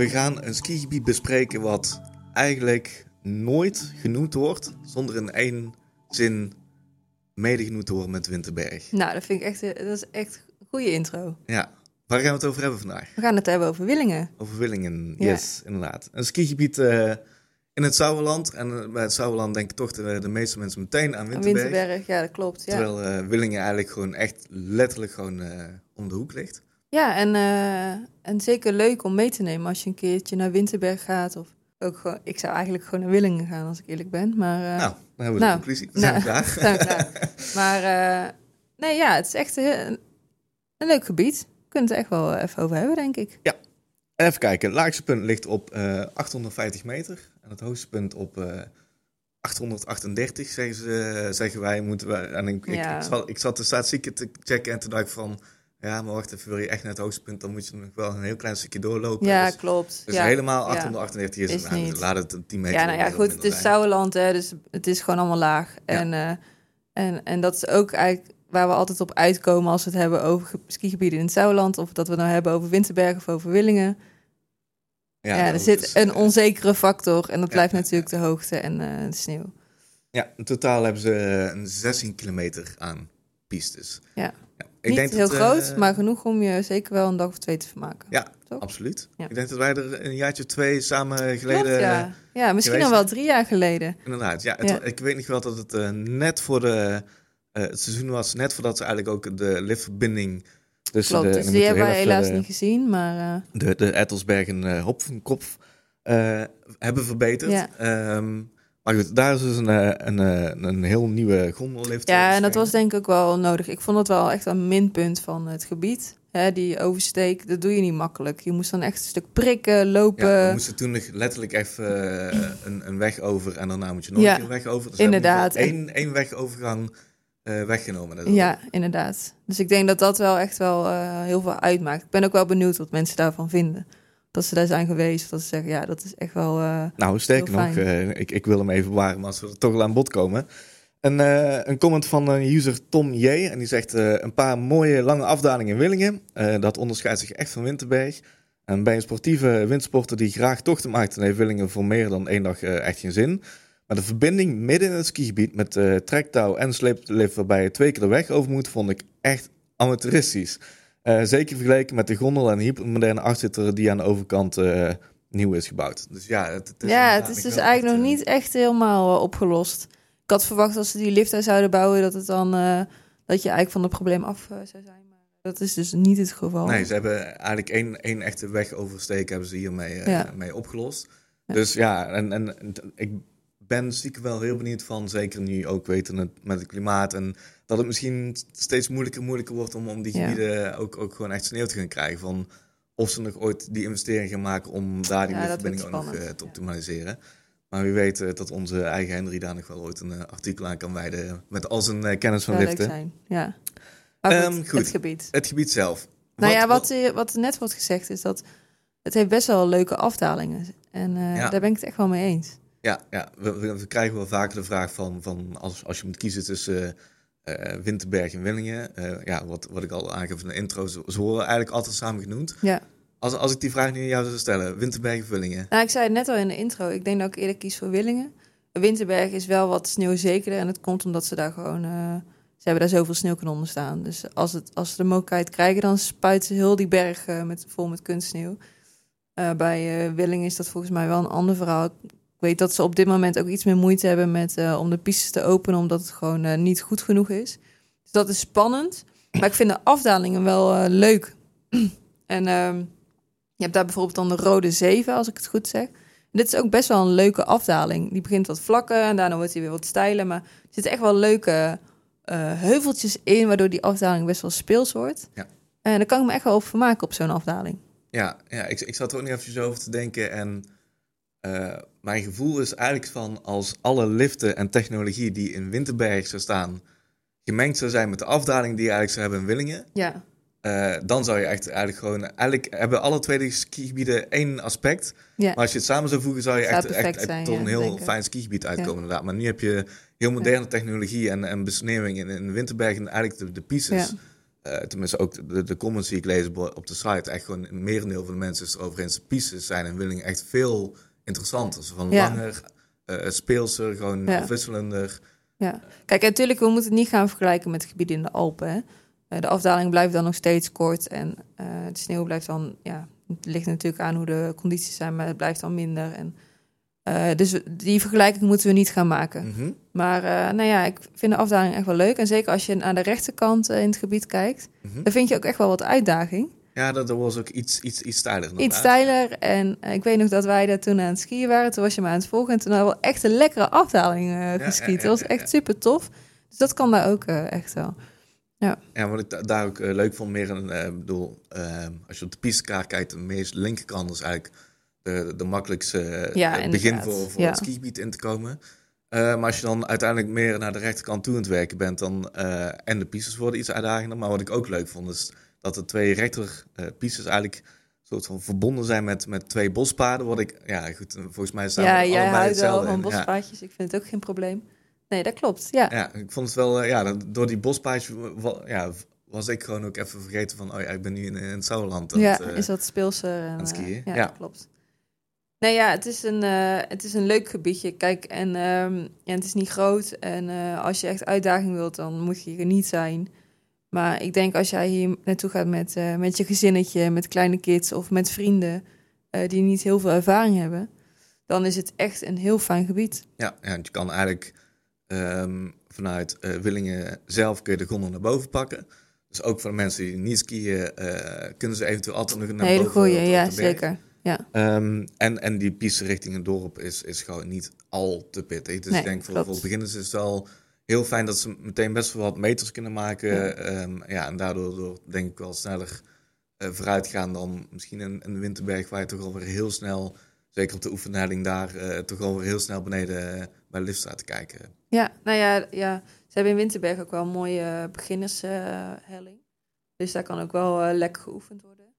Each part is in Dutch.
We gaan een skigebied bespreken wat eigenlijk nooit genoemd wordt zonder in één zin mede genoemd te worden met Winterberg. Nou, dat vind ik echt, eh, dat is echt een goede intro. Ja, waar gaan we het over hebben vandaag? We gaan het hebben over Willingen. Over Willingen, Ja. yes, inderdaad. Een skigebied eh, in het Sauerland. En eh, bij het Sauerland denken toch de, de meeste mensen meteen aan Aan Winterberg. Winterberg, ja, dat klopt. Ja, Terwijl Willingen eigenlijk gewoon echt letterlijk gewoon om de hoek ligt. Ja en, eh, en zeker leuk om mee te nemen als je een keertje naar Winterberg gaat. Of ook gewoon, ik zou eigenlijk gewoon naar Willingen gaan als ik eerlijk ben. Maar, eh, nou, dan hebben we nou, de conclusie. We zijn nou, zijn we klaar. maar eh, nee, ja, het is echt een, een leuk gebied. We kunnen het echt wel even over hebben, denk ik. Even kijken, het laagste punt ligt op eh 850 meter. En het hoogste punt op eh 838, zeggen, ze, zeggen wij. Moeten we, en ik, ik- Ja. ik, zat, ik zat de statistieken te checken en toen dacht ik van... Ja, maar wacht even, wil je echt naar het hoogste punt... dan moet je nog wel een heel klein stukje doorlopen. Ja, dus, klopt. dus ja. helemaal ja. 838 is, Is het. Niet. dus laat het een 10 meter Ja, nou ja, goed, het is. Sauerland, hè, dus het is gewoon allemaal laag. En, eh, en, en dat is ook eigenlijk waar we altijd op uitkomen als we het hebben over ge- skigebieden in het Sauerland. Of dat we het nou hebben over Winterberg of over Willingen. Ja, er daarom, zit dus, een eh, onzekere factor en dat ja, blijft ja, natuurlijk de hoogte en eh, de sneeuw. Ja, in totaal hebben ze een 16 kilometer aan pistes. Ja. Ik Niet denk heel dat, eh, groot, maar genoeg om je zeker wel een dag of twee te vermaken. Ja, Toch? absoluut. Ja. Ik denk dat wij er een jaartje of twee samen geleden... Klopt, ja. ja, misschien al wel drie jaar geleden. Inderdaad, ja. Het, Ja. Ik weet nog wel dat het eh, net voor de... eh, het seizoen was net voordat ze eigenlijk ook de liftverbinding... Klopt, de, dus dan die hebben wij helaas niet gezien, maar De, de Ettelsberg en Hoppenkopf eh, hebben verbeterd. Ja. Ehm, maar goed, daar is dus een, eh, een, eh, een heel nieuwe gondellift. Ja, en dat was denk ik ook wel nodig. Ik vond het wel echt een minpunt van het gebied. Hè, die oversteek, dat doe je niet makkelijk. Je moest dan echt een stuk prikken, lopen. Ja, we moesten toen letterlijk even eh, een, een weg over en daarna moet je nog Ja, een weg over. Dus inderdaad. geval één, wegovergang eh, weggenomen. Dat Ja, inderdaad. Dus ik denk dat dat wel echt wel heel veel uitmaakt. Ik ben ook wel benieuwd wat mensen daarvan vinden. Dat ze daar zijn geweest, dat ze zeggen, ja, dat is echt wel... eh, Nou, sterker nog, eh, ik, ik wil hem even bewaren, maar als we er toch wel aan bod komen. Een, eh, een comment van een user Tom J. En die zegt een paar mooie lange afdalingen in Willingen. Dat onderscheidt zich echt van Winterberg. En bij een sportieve windsporter die graag tochten maakt, dan heeft Willingen voor meer dan één dag echt geen zin. Maar de verbinding midden in het skigebied met trektouw en sleeplift waarbij je twee keer de weg over moet, vond ik echt amateuristisch. Eh, zeker vergeleken met de gondel en de hypermoderne achtzitter die aan de overkant eh, nieuw is gebouwd. Dus ja, het, het is, ja, het is dus eigenlijk nog eh, niet echt helemaal eh, opgelost. Ik had verwacht als ze die lift daar zouden bouwen, dat het dan... eh, dat je eigenlijk van het probleem af eh, zou zijn. Maar dat is dus niet het geval. Nee, ze hebben eigenlijk één, één echte weg oversteken hebben ze hiermee eh, Ja. mee opgelost. Ja. Dus ja, en, en ik ben stiekem wel heel benieuwd van, zeker nu ook weten het, met het klimaat en dat het misschien steeds moeilijker en moeilijker wordt om, om die Ja. gebieden ook, ook gewoon echt sneeuw te gaan krijgen. Van of ze nog ooit die investering gaan maken om daar die Ja, liftverbinding ook nog eh, te ja. optimaliseren. Maar wie weet eh, dat onze eigen Henry daar nog wel ooit een eh, artikel aan kan wijden met al zijn kennis van liften. zijn, ja. Maar goed, Ehm, goed. het gebied. Het gebied zelf. Nou ja, wat, wat net wordt gezegd is dat het heeft best wel leuke afdalingen. En daar ben ik het echt wel mee eens. Ja, ja we, krijgen wel vaker de vraag van, van als, als je moet kiezen tussen eh, eh, Winterberg en Willingen. eh, ja, wat, wat ik al aangaf in de intro, ze, ze worden eigenlijk altijd samen genoemd. Ja. Als, als ik die vraag nu aan jou zou stellen, Winterberg of Willingen? Nou, ik zei het net al in de intro. Ik denk dat ik eerder kies voor Willingen. Winterberg is wel wat sneeuwzekerder. En het komt omdat ze daar gewoon... eh, ze hebben daar zoveel sneeuwkanonnen staan. Dus als, het, als ze de mogelijkheid krijgen... dan spuiten ze heel die berg met, vol met kunstsneeuw. Bij Willingen is dat volgens mij wel een ander verhaal. Ik weet dat ze op dit moment ook iets meer moeite hebben... Met, eh, om de pistes te openen... omdat het gewoon eh, niet goed genoeg is. Dus dat is spannend. Maar ik vind de afdalingen wel eh, leuk. en ehm, je hebt daar bijvoorbeeld dan de Rode Zeven, als ik het goed zeg. Dit is ook best wel een leuke afdaling. Die begint wat vlakker en daarna wordt hij weer wat steiler. Maar er zitten echt wel leuke heuveltjes in, waardoor die afdaling best wel speels wordt. Ja. En daar kan ik me echt wel op vermaken op zo'n afdaling. Ja, ja ik, ik zat er ook nog even over te denken. En eh, mijn gevoel is eigenlijk van als alle liften en technologie die in Winterberg zou staan... gemengd zou zijn met de afdaling die je eigenlijk zou hebben in Willingen... Ja, eh, dan zou je echt eigenlijk gewoon... Eigenlijk hebben alle twee de skigebieden één aspect... ja. Maar als je het samen zou voegen, zou je Zou echt, echt, tot ja, een heel fijn skigebied uitkomen. Ja. Inderdaad. Maar nu heb je heel moderne technologie en, en besneeuwing in, in Winterberg en eigenlijk de, de pieces. eh, tenminste ook de, de comments die ik lees op de site, echt gewoon een merendeel van de mensen is erover eens. Pieces zijn in Willingen echt veel interessanter. Zo van Ja. langer, eh speelser, gewoon Ja. afwisselender. Ja, kijk, natuurlijk, we moeten het niet gaan vergelijken met gebieden in de Alpen. Hè. Eh, de afdaling blijft dan nog steeds kort en eh, de sneeuw blijft dan, ja, het ligt natuurlijk aan hoe de condities zijn, maar het blijft dan minder. En, eh, dus die vergelijking moeten we niet gaan maken. Mhm. Maar eh, nou ja, ik vind de afdaling echt wel leuk. En zeker als je naar de rechterkant eh, in het gebied kijkt, Mhm. dan vind je ook echt wel wat uitdaging. Ja, dat, dat was ook iets, iets, iets steiler. Iets steiler. En eh, ik weet nog dat wij daar toen aan het skiën waren. Toen was je me aan het volgen. En toen hadden we echt een lekkere afdaling eh geskiet. dat was echt super tof. Dus dat kan daar ook eh, echt wel. Ja, wat ik da- daar ook leuk vond, meer een, bedoel, eh, als je op de pistekaart kijkt, de meest linkerkant is eigenlijk de, de makkelijkste Ja, begin voor, voor Ja. het skigebied in te komen. Maar als je dan uiteindelijk meer naar de rechterkant toe aan het werken bent, dan, en de pistes worden iets uitdagender. Maar wat ik ook leuk vond, is dat de twee rechter eh eigenlijk soort van verbonden zijn met, met twee bospaden. Wat ik, ja goed, volgens mij staan ja, er jij houdt wel van. Ja. bospaadjes. Ik vind het ook geen probleem. Nee, dat klopt. Ja, Ja, ik vond het wel, eh, ja, dat- door die bospaadjes ja, was ik gewoon ook even vergeten van, oh ja, ik ben nu in, in het Sauerland. aan ja eh, is wat speelser. En, het eh, skiën. ja, Ja. dat klopt. Nee, ja, het is een, eh, het is een leuk gebiedje. Kijk, en, ehm, ja, het is niet groot. En eh, als je echt uitdaging wilt, dan moet je hier niet zijn. Maar ik denk als jij hier naartoe gaat met, eh, met je gezinnetje, met kleine kids of met vrienden eh, die niet heel veel ervaring hebben, dan is het echt een heel fijn gebied. Ja, ja, want je kan eigenlijk ehm, vanuit eh, Willingen zelf kun je de gondel naar boven pakken. Dus ook voor mensen die niet skiën, kunnen ze eventueel altijd nog naar Een hele boven. goeie, op de- ja, zeker. Ja, Ehm, en, en die piste richting het dorp is, is gewoon niet al te pittig. Dus Nee, ik denk voor, voor beginners is het wel heel fijn dat ze meteen best wel wat meters kunnen maken. Ja. Ja, ja en daardoor door, denk ik wel sneller eh, vooruit gaan dan misschien een, een Winterberg waar je toch alweer heel snel, zeker op de oefenhelling daar, eh, toch alweer heel snel beneden eh, bij de lift staat te kijken. ja nou ja, ja, ze hebben in Winterberg ook wel een mooie beginnershelling. dus daar kan ook wel lekker geoefend worden.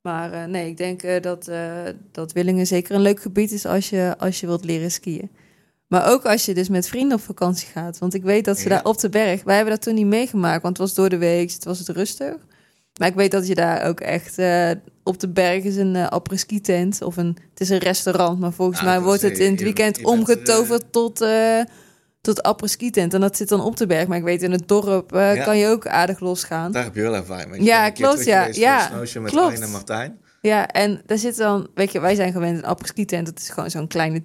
Maar nee, ik denk dat, dat Willingen zeker een leuk gebied is als je, als je wilt leren skiën. Maar ook als je dus met vrienden op vakantie gaat. Want ik weet dat ze Ja. daar op de berg... Wij hebben dat toen niet meegemaakt, want het was door de week. Het was het rustig. Maar ik weet dat je daar ook echt... eh, op de berg is een uh, après-ski tent. Of een, het is een restaurant, maar volgens Ja, mij wordt het eh, in het weekend bent, omgetoverd tot... eh tot après-ski tent. En dat zit dan op de berg. Maar ik weet, in het dorp eh, Ja. kan je ook aardig losgaan. Daar heb je wel ervaring Ja, klopt, ja. Ja, klopt. Martijn. Ja, en daar zit dan, weet je, wij zijn gewend een apres-ski tent. Dat is gewoon zo'n kleine,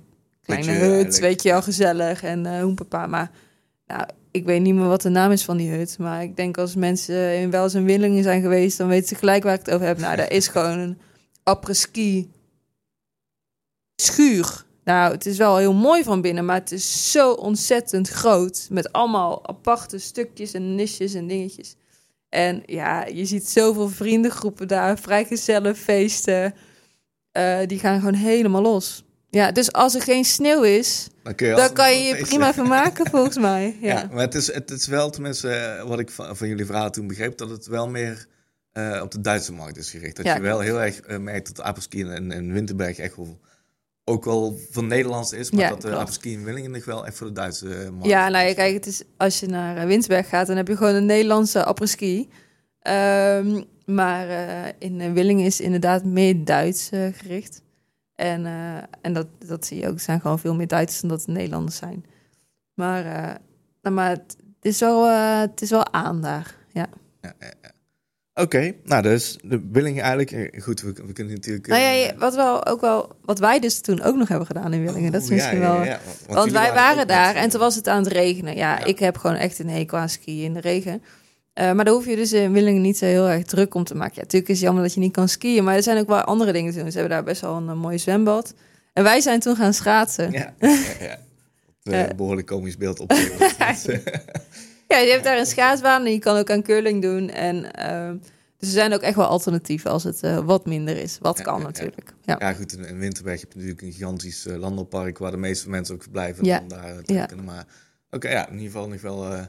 kleine hut, eigenlijk. weet je wel, gezellig en eh hoempapa. Maar nou, ik weet niet meer wat de naam is van die hut. Maar ik denk als mensen in wel eens in Willingen zijn geweest, dan weten ze gelijk waar ik het over heb. Nou, daar is gewoon een apres-ski schuur. Nou, het is wel heel mooi van binnen, maar het is zo ontzettend groot. Met allemaal aparte stukjes en nisjes en dingetjes. En ja, je ziet zoveel vriendengroepen daar, vrijgezellenfeesten. eh die gaan gewoon helemaal los. Ja, dus als er geen sneeuw is, Dan kun je, dan altijd kan je je prima vermaken volgens mij. Ja, Ja, maar het is, het is wel, tenminste, eh, wat ik van, van jullie verhaal toen begreep, dat het wel meer eh, op de Duitse markt is gericht. Dat Ja, je wel klopt. heel erg eh, merkt dat apres-ski in, in Winterberg echt wel ook wel van Nederlands is, maar Ja, dat de apres-ski in Willingen nog wel echt voor de Duitse markt ja nou ja, het is, als je naar Winsberg gaat, dan heb je gewoon een Nederlandse apres-ski. Ehm, maar in Willingen is inderdaad meer Duits gericht. En, eh, en dat, dat zie je ook. Er zijn gewoon veel meer Duitsers dan dat Nederlanders zijn. Maar, eh, nou, maar het, is wel, eh, het is wel aan daar. Ja. Ja, ja, ja. Oké, nou dus de Willingen eigenlijk, goed, we, we kunnen natuurlijk... Nou ja, wat, wel, ook wel, wat wij dus toen ook nog hebben gedaan in Willingen. dat is oh, misschien wel... Want, jullie wij waren daar en toen was het aan het regenen. Ja, Ja. ik heb gewoon echt een hekel aan skiën in de regen. Eh, maar daar hoef je dus in Willingen niet zo heel erg druk om te maken. Ja, natuurlijk is het jammer dat je niet kan skiën, maar er zijn ook wel andere dingen te doen. Ze hebben daar best wel een, eh, mooi zwembad. En wij zijn toen gaan schaatsen. Ja, Ja, ja, ja. Eh, Eh. behoorlijk komisch beeld op. je hebt daar een schaatsbaan en je kan ook aan curling doen. En, ehm, dus er zijn ook echt wel alternatieven als het wat minder is. Wat Ja, kan ja, ja. natuurlijk. Ja. Ja, goed, in, in Winterberg heb je natuurlijk een gigantisch landelpark waar de meeste mensen ook verblijven. Ja. Om daar te Ja. kunnen. Maar oké, ja, in ieder geval nog wel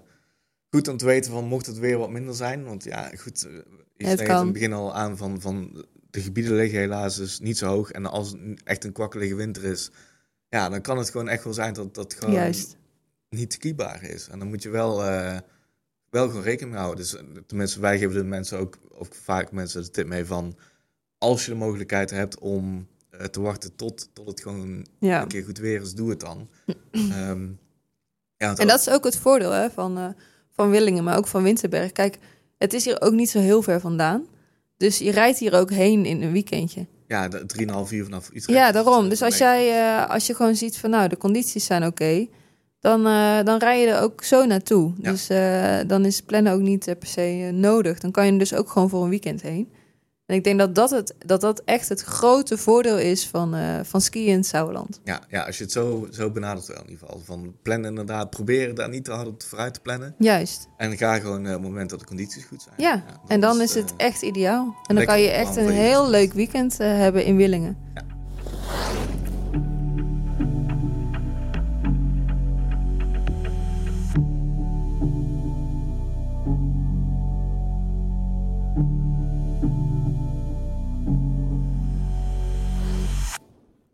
goed om te weten van mocht het weer wat minder zijn. Want ja, goed, eh, je Het in het begin al aan van, van de gebieden liggen helaas dus niet zo hoog. En als het echt een kwakkelige winter is, ja, dan kan het gewoon echt wel zijn dat dat gewoon Juist. niet skibaar is. En dan moet je wel, eh, wel gewoon rekening mee houden. Dus eh, tenminste, wij geven de mensen ook, ook vaak mensen de tip mee van... als je de mogelijkheid hebt om te wachten tot, tot het gewoon Ja. een keer goed weer is, doe het dan. Ehm, ja, En dat is ook het voordeel hè, van, van Willingen, maar ook van Winterberg. Kijk, het is hier ook niet zo heel ver vandaan. Dus je rijdt hier ook heen in een weekendje. Ja, de 3,5 uur vanaf Utrecht. Ja, daarom. Dus als jij, eh, als je gewoon ziet van nou, de condities zijn oké, dan, eh, dan rij je er ook zo naartoe. Ja. Dus eh, dan is plannen ook niet per se nodig. Dan kan je er dus ook gewoon voor een weekend heen. En ik denk dat dat, het, dat, dat echt het grote voordeel is van, eh, van skiën in het Sauerland. Ja, ja, als je het zo, zo benadert wel in ieder geval. Van plannen inderdaad, proberen daar niet te hard op vooruit te plannen. Juist. En ga gewoon eh, op het moment dat de condities goed zijn. Ja, en dan is eh, het echt ideaal. En dan kan je echt een heel leuk weekend eh, hebben in Willingen.